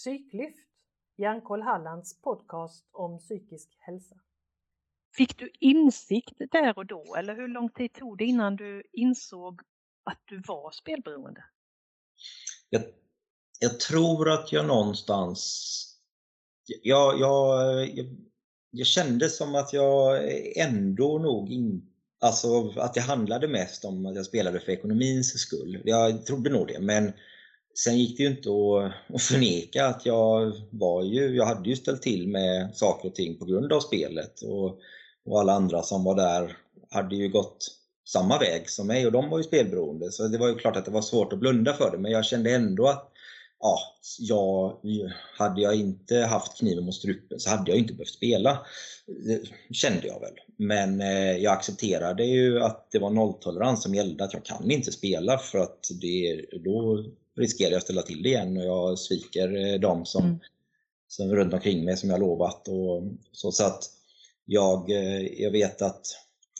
Psyklyft, Hjärnkoll Hallands podcast om psykisk hälsa. Fick du insikt där och då eller hur lång tid tog det innan du insåg att du var spelberoende? Jag, jag tror att jag någonstans... Jag, jag, jag, jag kände som att jag ändå nog inte Alltså att det handlade mest om att jag spelade för ekonomins skull. Jag trodde nog det, men sen gick det ju inte att, förneka att jag var ju, jag hade ju ställt till med saker och ting på grund av spelet och, och alla andra som var där hade ju gått samma väg som mig och de var ju spelberoende så det var ju klart att det var svårt att blunda för det men jag kände ändå att ja, jag, hade jag inte haft kniven mot strupen så hade jag inte behövt spela. Det kände jag väl. Men eh, jag accepterade ju att det var nolltolerans som gällde, att jag kan inte spela för att det, då riskerar jag att ställa till det igen och jag sviker eh, dem som, mm. som runt omkring mig som jag lovat. Och, så, så att jag, eh, jag vet att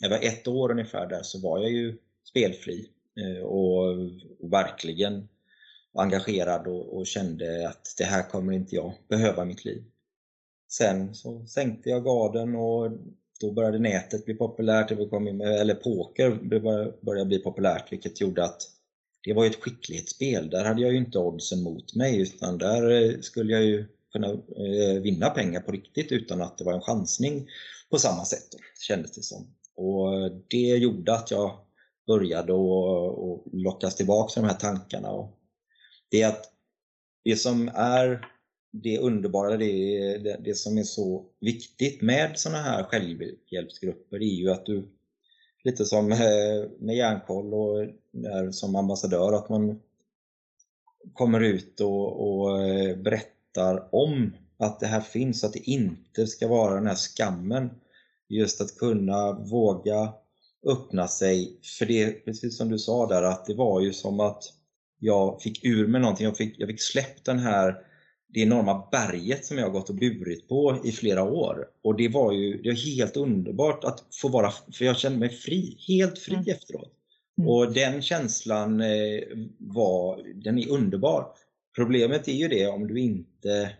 när jag var ett år ungefär där så var jag ju spelfri och, och verkligen engagerad och, och, kände att det här kommer inte jag behöva i mitt liv. Sen så sänkte jag garden och då började nätet bli populärt, eller poker började bli populärt vilket gjorde att det var ju ett skicklighetsspel. Där hade jag ju inte oddsen mot mig utan där eh, skulle jag ju kunna eh, vinna pengar på riktigt utan att det var en chansning på samma sätt kändes det som. Och eh, det gjorde att jag började och lockas tillbaka till de här tankarna och det att det som är det underbara, det, det, det som är så viktigt med sådana här självhjälpsgrupper är ju att du, lite som eh, med Järnkoll och där som ambassadör, att man kommer ut och, och eh, berättar om att det här finns, att det inte ska vara den här skammen. Just att kunna våga öppna sig. För det, precis som du sa där, att det var ju som att jag fick ur mig någonting. Jag fick, jag fick släppt den här, det enorma berget som jag har gått och burit på i flera år. Och det var ju det var helt underbart att få vara, för jag kände mig fri, helt fri mm. efteråt. Mm. Och den känslan eh, var, den är underbar. Problemet är ju det om du inte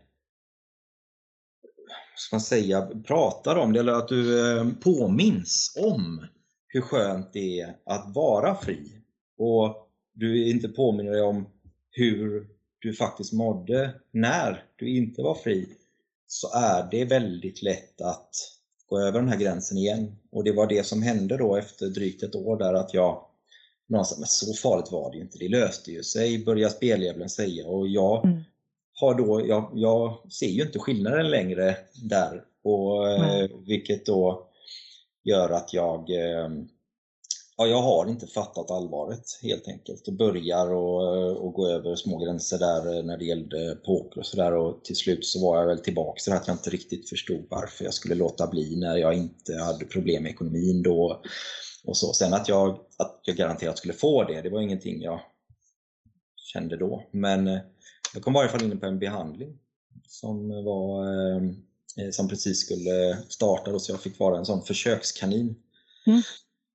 ska man säga, pratar om det eller att du eh, påminns om hur skönt det är att vara fri. Och du inte påminner dig om hur du faktiskt mådde när du inte var fri så är det väldigt lätt att gå över den här gränsen igen. Och det var det som hände då efter drygt ett år där att jag någonstans, men så farligt var det ju inte, det löste ju sig, började speldjävulen säga och jag mm. har då, jag, jag ser ju inte skillnaden längre där och mm. vilket då gör att jag eh, Ja, jag har inte fattat allvaret helt enkelt och börjar och, eh, och gå över små gränser där eh, när det gällde poker och sådär och till slut så var jag väl tillbaka till att jag inte riktigt förstod varför jag skulle låta bli när jag inte hade problem med ekonomin då och så. Sen att jag, att jag garanterat skulle få det, det var ingenting jag kände då. Men eh, jag kom i varje fall in på en behandling som var som precis skulle starta då, så jag fick vara en sån försökskanin. Mm.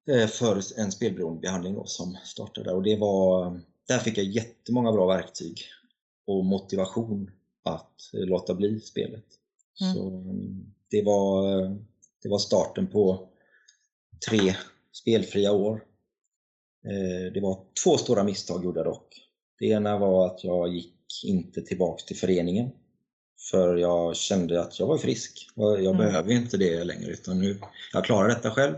Eh, för en spelberoendebehandling då, som startade och det var, där fick jag jättemånga bra verktyg och motivation att låta bli spelet. Mm. Så mm, det var, det var starten på tre spelfria år. Eh, det var två stora misstag gjorde jag dock. Det ena var att jag gick inte tillbaks till föreningen för jag kände att jag var frisk. Jag mm. behöver inte det längre utan nu, jag klarar detta själv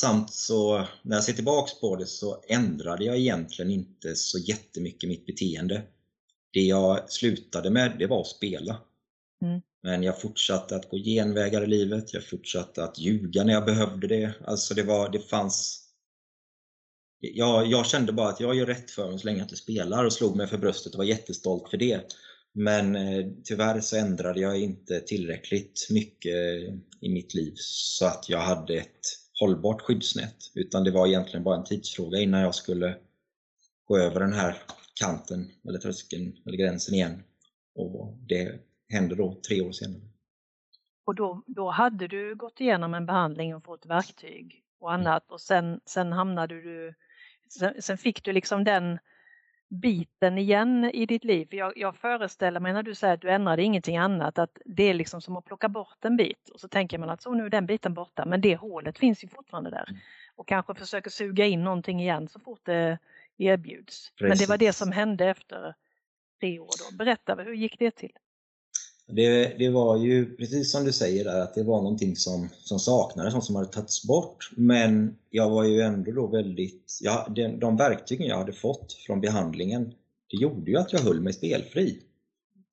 Samt så när jag ser tillbaks på det så ändrade jag egentligen inte så jättemycket mitt beteende. Det jag slutade med det var att spela. Mm. Men jag fortsatte att gå genvägar i livet, jag fortsatte att ljuga när jag behövde det. Alltså det var, det fanns jag, jag kände bara att jag gör rätt för mig så länge jag inte spelar och slog mig för bröstet och var jättestolt för det. Men eh, tyvärr så ändrade jag inte tillräckligt mycket i mitt liv så att jag hade ett hållbart skyddsnät utan det var egentligen bara en tidsfråga innan jag skulle gå över den här kanten eller tröskeln eller gränsen igen och det hände då tre år senare. Och då, då hade du gått igenom en behandling och fått verktyg och annat och sen, sen hamnade du sen, sen fick du liksom den biten igen i ditt liv? Jag, jag föreställer mig när du säger att du ändrade ingenting annat att det är liksom som att plocka bort en bit och så tänker man att så nu är den biten borta men det hålet finns ju fortfarande där Mm. och kanske försöker suga in någonting igen så fort det erbjuds. Men det var Precis. det som hände efter tre år då. Berätta, hur gick det till? Det, det var ju precis som du säger där att det var någonting som, som saknades, något som hade tagits bort. Men jag var ju ändå då väldigt, ja, de, de verktygen jag hade fått från behandlingen, det gjorde ju att jag höll mig spelfri.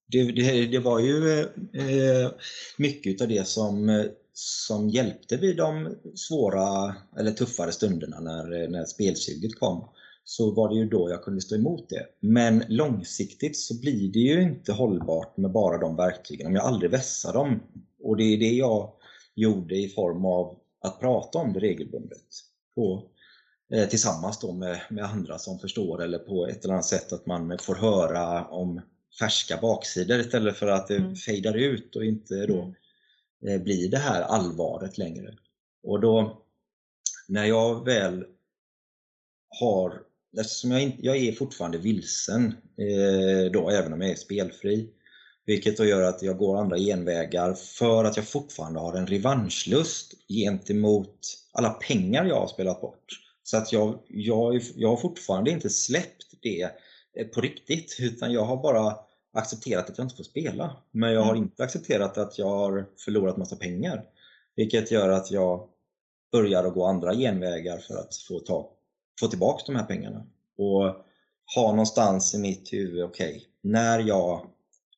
Det, det, det var ju eh, mycket av det som, som hjälpte vid de svåra eller tuffare stunderna när, när spelsuget kom så var det ju då jag kunde stå emot det. Men långsiktigt så blir det ju inte hållbart med bara de verktygen om jag aldrig vässar dem. Och det är det jag gjorde i form av att prata om det regelbundet. På, eh, tillsammans då med, med andra som förstår eller på ett eller annat sätt att man får höra om färska baksidor istället för att det Mm. fejdar ut och inte då Mm. eh, blir det här allvaret längre. Och då när jag väl har, eftersom jag, inte, jag är fortfarande vilsen eh, då även om jag är spelfri, vilket då gör att jag går andra genvägar för att jag fortfarande har en revanschlust gentemot alla pengar jag har spelat bort. Så att jag, jag, jag har fortfarande inte släppt det eh, på riktigt utan jag har bara accepterat att jag inte får spela. Men jag har Mm. inte accepterat att jag har förlorat massa pengar. Vilket gör att jag börjar att gå andra genvägar för att få, ta, få tillbaka de här pengarna. Och ha någonstans i mitt huvud, okej, när jag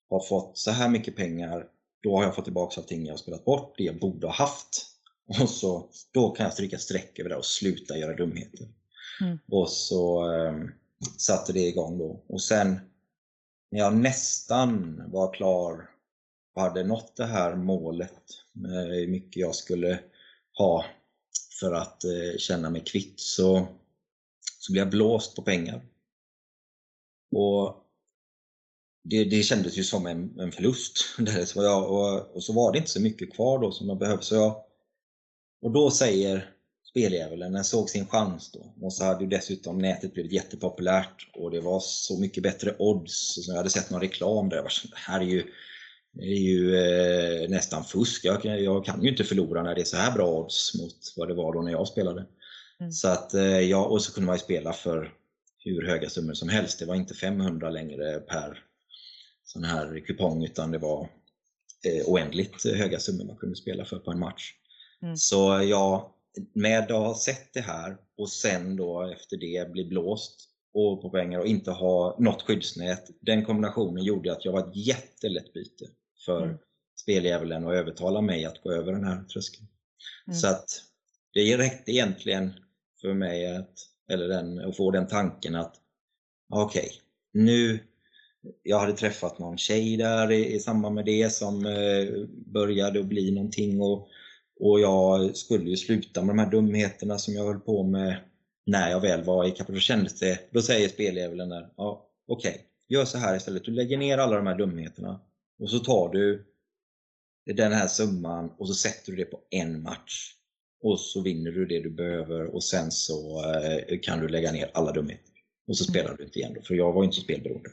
har fått så här mycket pengar, då har jag fått tillbaka allting jag har spelat bort, det jag borde ha haft. Och så, då kan jag stryka streck över det och sluta göra dumheter. Mm. Och så eh, satte det igång då. Och sen när jag nästan var klar och hade nått det här målet med hur mycket jag skulle ha för att eh, känna mig kvitt så, så blev jag blåst på pengar. Och det, det kändes ju som en, en förlust. Så jag, och, och så var det inte så mycket kvar då som jag behövde. Så jag, och då säger speldjävulen, när jag såg sin chans då, och så hade ju dessutom nätet blivit jättepopulärt och det var så mycket bättre odds. Så jag hade sett någon reklam där jag var så, det här är ju, det är ju eh, nästan fusk. Jag, jag kan ju inte förlora när det är så här bra odds mot vad det var då när jag spelade. Mm. Så att, eh, ja, och så kunde man ju spela för hur höga summor som helst. Det var inte 500 längre per sån här kupong utan det var eh, oändligt höga summor man kunde spela för på en match. Mm. Så jag, med att ha sett det här och sen då efter det bli blåst och på pengar och inte ha något skyddsnät. Den kombinationen gjorde att jag var ett jättelätt byte för Mm. speldjävulen och övertala mig att gå över den här tröskeln. Mm. Så att det räckte egentligen för mig att, eller den, att få den tanken att okej, nu jag hade träffat någon tjej där i, i samband med det som eh, började att bli någonting och, och jag skulle ju sluta med de här dumheterna som jag höll på med när jag väl var i kapp. Då kändes det, då säger speldjävulen där, ja okej, gör så här istället. Du lägger ner alla de här dumheterna och så tar du den här summan och så sätter du det på en match. Och så vinner du det du behöver och sen så eh, kan du lägga ner alla dumheter. Och så Mm. spelar du inte igen då, för jag var inte så spelberoende.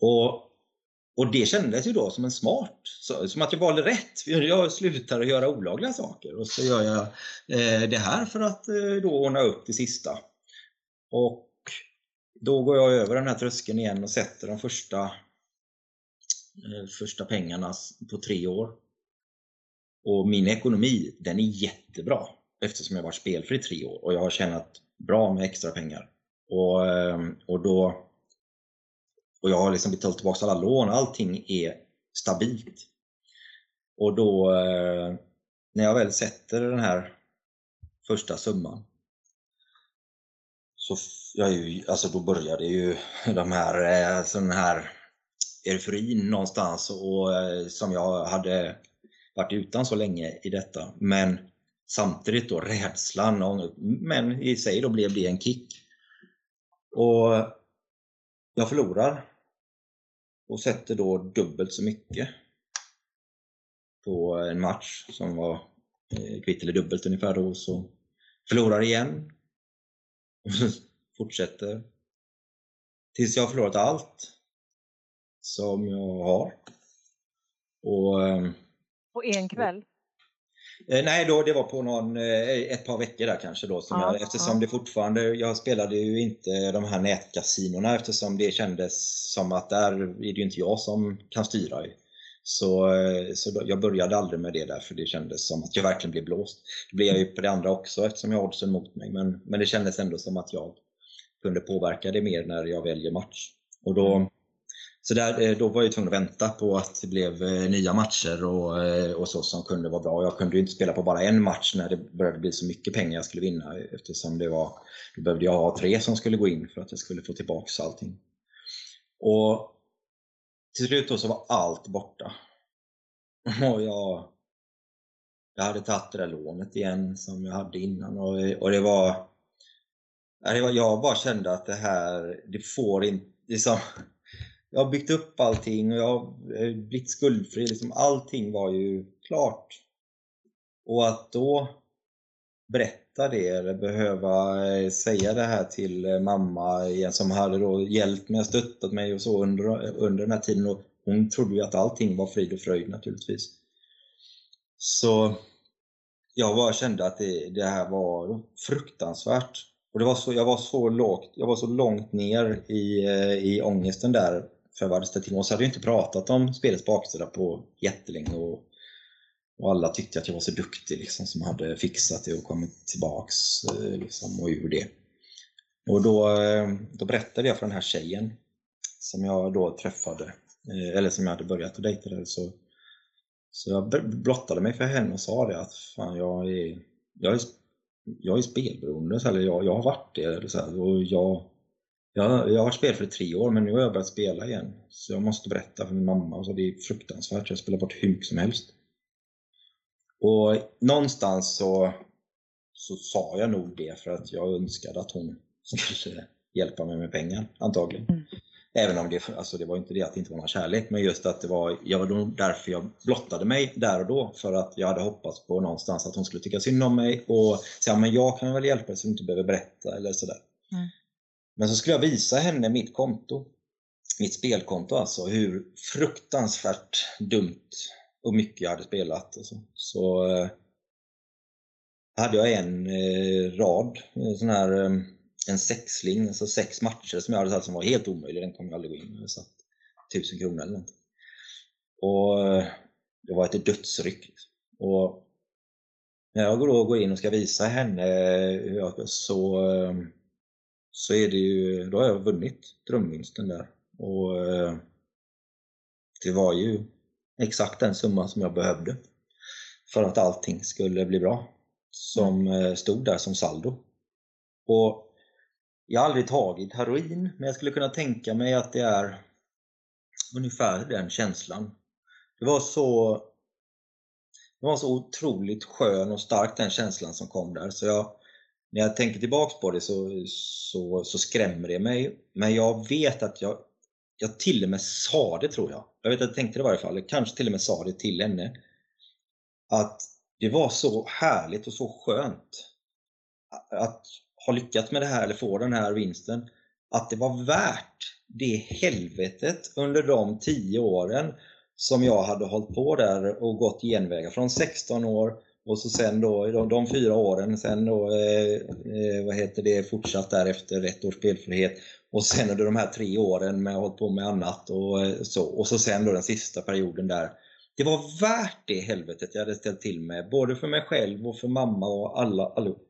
Och, och det kändes ju då som en smart, som att jag valde rätt. Jag slutar att göra olagliga saker och så gör jag eh, det här för att eh, då ordna upp det sista. Och då går jag över den här tröskeln igen och sätter de första, eh, första pengarna på tre år. Och min ekonomi, den är jättebra eftersom jag varit spelfri i tre år och jag har tjänat bra med extra pengar. Och, ehm, och, då, och jag har liksom betalat tillbaka alla lån, allting är stabilt. Och då, eh, när jag väl sätter den här första summan så jag är ju, alltså då började ju de här, eh, sån här euforin någonstans och, eh, som jag hade varit utan så länge i detta. Men samtidigt då rädslan, och, men i sig då blev det en kick. Och jag förlorar och sätter då dubbelt så mycket på en match som var eh, kvitt eller dubbelt ungefär då. Så förlorar igen. Fortsätter. Tills jag har förlorat allt som jag har. Och, ehm, på en kväll? Eh, nej, då, det var på någon, eh, ett par veckor där kanske då. Som Ja, jag, eftersom ja. det fortfarande, jag spelade ju inte de här nätkasinorna eftersom det kändes som att där är det ju inte jag som kan styra. Så, eh, så då, jag började aldrig med det där för det kändes som att jag verkligen blev blåst. Det blev jag ju på det andra också eftersom jag har oddsen mot mig. Men, men det kändes ändå som att jag kunde påverka det mer när jag väljer match. Och då, så där, eh, då var jag tvungen att vänta på att det blev eh, nya matcher och, eh, och så som kunde vara bra. Jag kunde ju inte spela på bara en match när det började bli så mycket pengar jag skulle vinna eftersom det var, då behövde jag ha tre som skulle gå in för att jag skulle få tillbaka allting. Och till slut då så var allt borta. Och jag, jag hade tagit det där lånet igen som jag hade innan och, och det var det var- Jag bara kände att det här, det får inte, liksom, jag har byggt upp allting och jag har blivit skuldfri. Liksom, allting var ju klart. Och att då berätta det eller behöva eh, säga det här till eh, mamma igen som hade då hjälpt mig och stöttat mig och så under, under den här tiden. Och hon trodde ju att allting var frid och fröjd naturligtvis. Så jag bara kände att det, det här var fruktansvärt. Och det var så, jag, var så lågt, jag var så långt ner i, eh, i ångesten där för vad hade ställt till med. Så hade jag inte pratat om spelets baksida på jättelänge. Och, och alla tyckte att jag var så duktig liksom, som hade fixat det och kommit tillbaks eh, liksom, och ur det. Och då, eh, då berättade jag för den här tjejen som jag då träffade, eh, eller som jag hade börjat att dejta där. Så, så jag blottade mig för henne och sa det att fan, jag är, jag är, jag är spelberoende, eller jag, jag har varit det. Eller så här, och jag, jag, jag har spelfri i tre år men nu har jag börjat spela igen. Så jag måste berätta för min mamma. Och så det är fruktansvärt, jag spelar bort hur mycket som helst. Och någonstans så, så sa jag nog det för att jag önskade att hon skulle hjälpa mig med pengar, antagligen. Mm. Även om det, alltså det var inte det att det inte var någon kärlek, men just att det var, jag var därför jag blottade mig där och då. För att jag hade hoppats på någonstans att hon skulle tycka synd om mig och säga men jag kan väl hjälpa dig så du inte behöver berätta eller sådär. Mm. Men så skulle jag visa henne mitt konto, mitt spelkonto alltså, hur fruktansvärt dumt och mycket jag hade spelat. Och så så eh, hade jag en eh, rad, en sån här eh, en sexling, alltså sex matcher som jag hade satt som var helt omöjlig. Den kommer jag aldrig gå in. Jag hade satt tusen kronor eller något. Och eh, det var ett dödsryck. liksom. Och när jag då går in och ska visa henne hur jag, så, eh, så är det ju, då har jag vunnit drömvinsten där. Och eh, det var ju exakt den summan som jag behövde för att allting skulle bli bra. Som eh, stod där som saldo. Och jag har aldrig tagit heroin, men jag skulle kunna tänka mig att det är ungefär den känslan. Det var så det var så otroligt skön och stark den känslan som kom där. Så jag, när jag tänker tillbaks på det så, så, så skrämmer det mig. Men jag vet att jag, jag till och med sa det tror jag. Jag vet att jag tänkte det i varje fall. Jag kanske till och med sa det till henne. Att det var så härligt och så skönt att ha lyckats med det här eller få den här vinsten. Att det var värt det helvetet under de 10 åren som jag hade hållit på där och gått genvägar från 16 år och så sen då de, de fyra åren sen då eh, eh vad heter det fortsatt där efter ett års spelfrihet och sen under de här tre åren med att ha hållit på med annat och eh, så och så sen då den sista perioden där det var värt det helvetet jag hade ställt till med både för mig själv och för mamma och alla, allihop.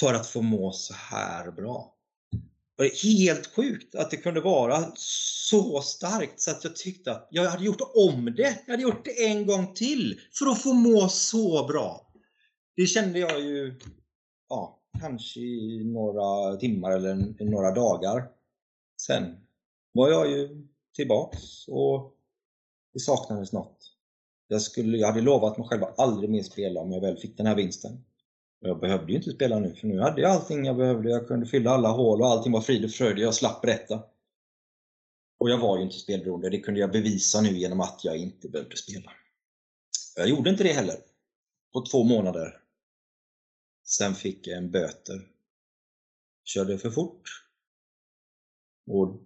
för att få må så här bra. Och det är helt sjukt att det kunde vara så starkt så att jag tyckte att jag hade gjort om det. Jag hade gjort det en gång till för att få må så bra. Det kände jag ju, ja, kanske i några timmar eller några dagar. Sen var jag ju tillbaks och det saknades något. Jag, skulle, jag hade lovat mig själv att aldrig mer spela om jag väl fick den här vinsten. Och jag behövde ju inte spela nu för nu hade jag allting jag behövde. Jag kunde fylla alla hål och allting var frid och fröjd. Jag slapp berätta. Och jag var ju inte spelberoende. Det kunde jag bevisa nu genom att jag inte behövde spela. Jag gjorde inte det heller. På två månader. Sen fick jag en böter. Körde för fort. Och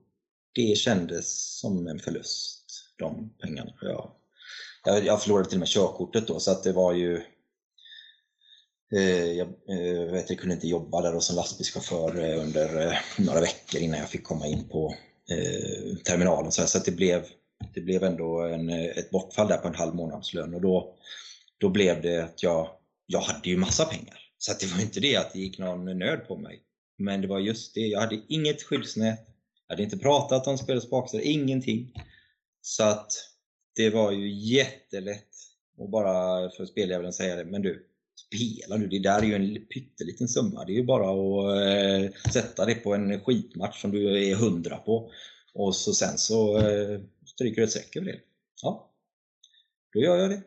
det kändes som en förlust, de pengarna. Jag, jag, jag förlorade till och med körkortet då så att det var ju eh, jag, eh, vet, jag kunde inte jobba där som lastbilschaufför eh, under eh, några veckor innan jag fick komma in på eh, terminalen. Så, så det, blev, det blev ändå en, eh, ett bortfall där på en halv månadslön och då, då blev det att jag, jag hade ju massa pengar. Så det var inte det att det gick någon nöd på mig. Men det var just det, jag hade inget skyddsnät. Jag hade inte pratat om spel och ingenting. Så att det var ju jättelätt att bara för speljäveln säga det, men du, spela nu, det där är ju en pytteliten summa. Det är ju bara att eh, sätta det på en skitmatch som du är hundra på. Och så sen så eh, stryker du ett streck över det. Ja, då gör jag det.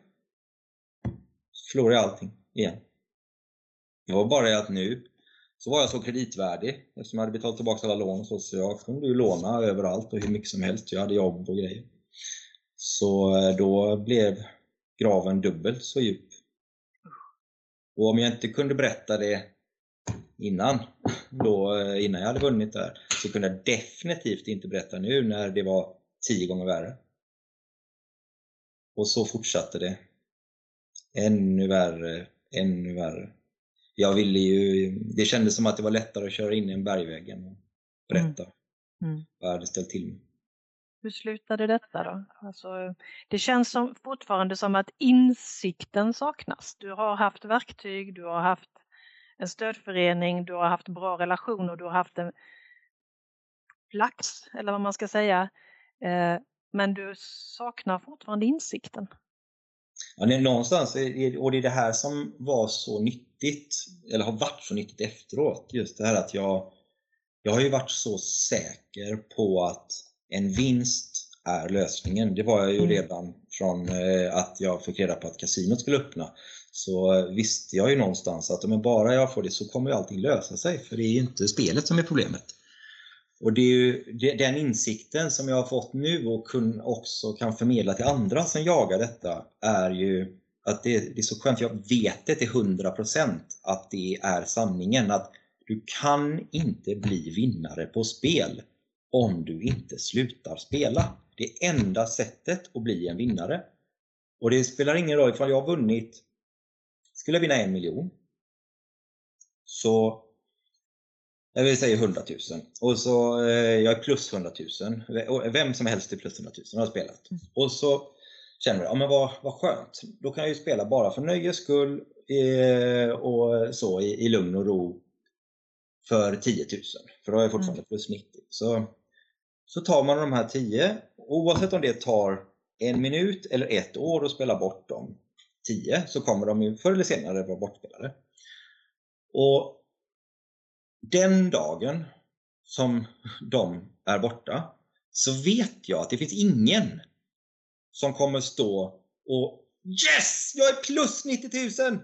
Så förlorar jag allting igen. Det var bara det att nu så var jag så kreditvärdig eftersom jag hade betalat tillbaka alla lån så, så jag kunde ju låna överallt och hur mycket som helst. Jag hade jobb och grejer. Så eh, då blev graven dubbelt så djup. Och om jag inte kunde berätta det innan, då, eh, innan jag hade vunnit där, så kunde jag definitivt inte berätta nu när det var tio gånger värre. Och så fortsatte det. Ännu värre, ännu värre jag ville ju, det kändes som att det var lättare att köra in i en bergvägg än att berätta mm. Mm. vad jag hade ställt till med. Hur slutade detta då? Alltså, det känns som, fortfarande som att insikten saknas. Du har haft verktyg, du har haft en stödförening, du har haft bra relationer, du har haft en flax eller vad man ska säga. Eh, men du saknar fortfarande insikten. Ja, det är någonstans, och det är det här som var så nyttigt, eller har varit så nyttigt efteråt. Just det här att jag, jag har ju varit så säker på att en vinst är lösningen. Det var jag ju mm. redan från eh, att jag fick reda på att kasinot skulle öppna. Så visste jag ju någonstans att om bara jag får det så kommer allting lösa sig. För det är ju inte spelet som är problemet. Och det är ju den insikten som jag har fått nu och kun, också kan förmedla till andra som jagar detta är ju att det, det är så skönt, jag vet det till 100% att det är sanningen. Att du kan inte bli vinnare på spel om du inte slutar spela. Det är enda sättet att bli en vinnare. Och det spelar ingen roll ifall jag har vunnit, skulle jag vinna en miljon, så jag vill säga 100 000. Och så, eh, jag är plus 100 000. Vem som helst är plus 100 000 har spelat. Mm. Och så känner jag, ja men vad, vad skönt. Då kan jag ju spela bara för nöjes skull eh, och så i, i lugn och ro för 10 000. För då är jag fortfarande mm. plus 90. Så, så tar man de här 10, oavsett om det tar en minut eller ett år att spela bort de 10 så kommer de ju förr eller senare vara bortspelade. Och den dagen som de är borta så vet jag att det finns ingen som kommer stå och Yes! Jag är plus 90 000!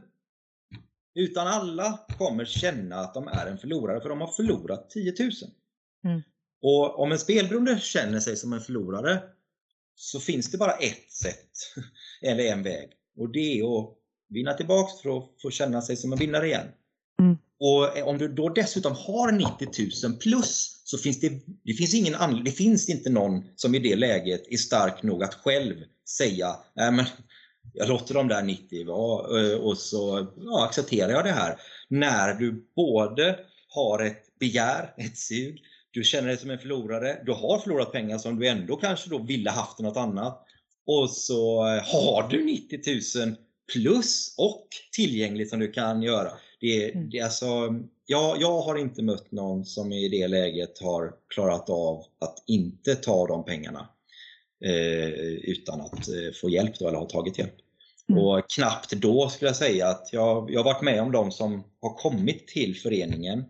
Utan alla kommer känna att de är en förlorare för de har förlorat 10 000. Mm. Och om en spelberoende känner sig som en förlorare så finns det bara ett sätt eller en väg och det är att vinna tillbaks för att få känna sig som en vinnare igen. Och om du då dessutom har 90 000 plus så finns det, det finns ingen anledning, det finns inte någon som i det läget är stark nog att själv säga Nej, men jag låter de där 90 vara eh, och så ja, accepterar jag det här. När du både har ett begär, ett sug, du känner dig som en förlorare, du har förlorat pengar som du ändå kanske då ville haft något annat och så har du 90 000 plus och tillgängligt som du kan göra. Det, mm. det, alltså, jag, jag har inte mött någon som i det läget har klarat av att inte ta de pengarna eh, utan att eh, få hjälp då, eller ha tagit hjälp. Mm. Och knappt då skulle jag säga att jag, jag har varit med om de som har kommit till föreningen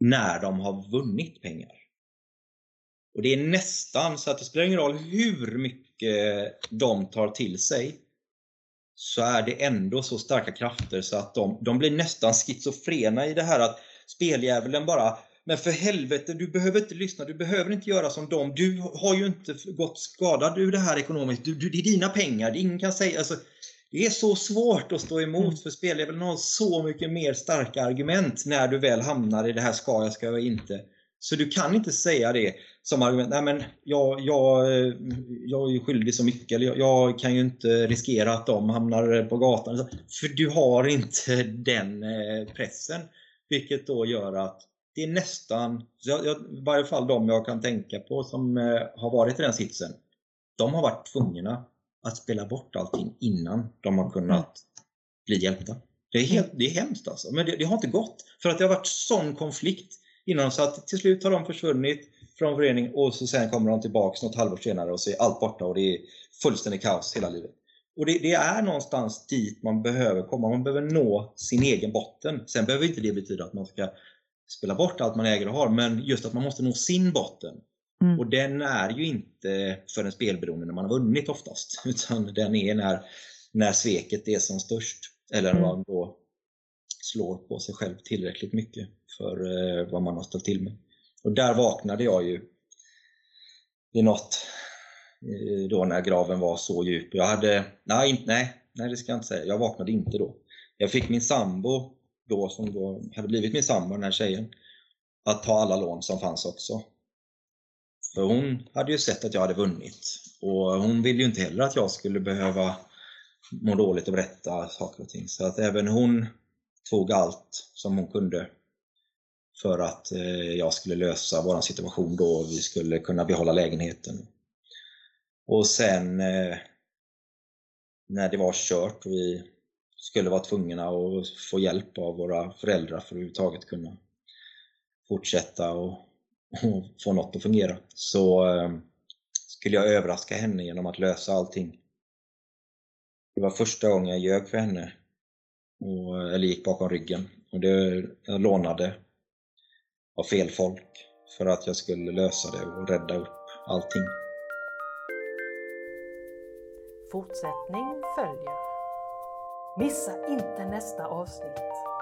när de har vunnit pengar. Och det är nästan så att det spelar ingen roll hur mycket de tar till sig så är det ändå så starka krafter så att de, de blir nästan schizofrena i det här att speldjävulen bara men för helvete, du behöver inte lyssna, du behöver inte göra som dem. Du har ju inte gått skadad ur det här ekonomiskt. Du, du, det är dina pengar, det ingen kan säga. Alltså, det är så svårt att stå emot mm. för speldjävulen har så mycket mer starka argument när du väl hamnar i det här ska jag, ska jag inte. Så du kan inte säga det som argument, nej men jag, jag, eh, jag är skyldig så mycket, eller jag, jag, kan ju inte riskera att de hamnar på gatan. För du har inte den eh, pressen. Vilket då gör att det är nästan, jag, jag, i varje fall de jag kan tänka på som eh, har varit i den sitsen, de har varit tvungna att spela bort allting innan de har kunnat bli hjälpta. Det är, helt, det är hemskt alltså, men det, det, har inte gått. För att det har varit sån konflikt innan så att till slut har de försvunnit från förening och så sen kommer de tillbaks något halvår senare och så är allt borta och det är fullständigt kaos hela livet. Och det, det, är någonstans dit man behöver komma. Man behöver nå sin egen botten. Sen behöver inte det betyda att man ska spela bort allt man äger och har, men just att man måste nå sin botten. Mm. Och den är ju inte för en spelberoende när man har vunnit oftast, utan den är när, när sveket är som störst. Eller när mm. man då slår på sig själv tillräckligt mycket för eh, vad man har ställt till med. Och där vaknade jag ju i något eh, då när graven var så djup. Jag hade, nej, nej, nej det ska jag inte säga, jag vaknade inte då. Jag fick min sambo då, som då hade blivit min sambo, den här tjejen, att ta alla lån som fanns också. För hon hade ju sett att jag hade vunnit och hon ville ju inte heller att jag skulle behöva må dåligt och berätta saker och ting. Så att även hon tog allt som hon kunde för att eh, jag skulle lösa vår situation då och vi skulle kunna behålla lägenheten. Och sen eh, när det var kört och vi skulle vara tvungna att få hjälp av våra föräldrar för att överhuvudtaget kunna fortsätta och, och få något att fungera så eh, skulle jag överraska henne genom att lösa allting. Det var första gången jag ljög för henne och, eller gick bakom ryggen. Och det, jag lånade av fel folk för att jag skulle lösa det och rädda upp allting. Fortsättning följer. Missa inte nästa avsnitt.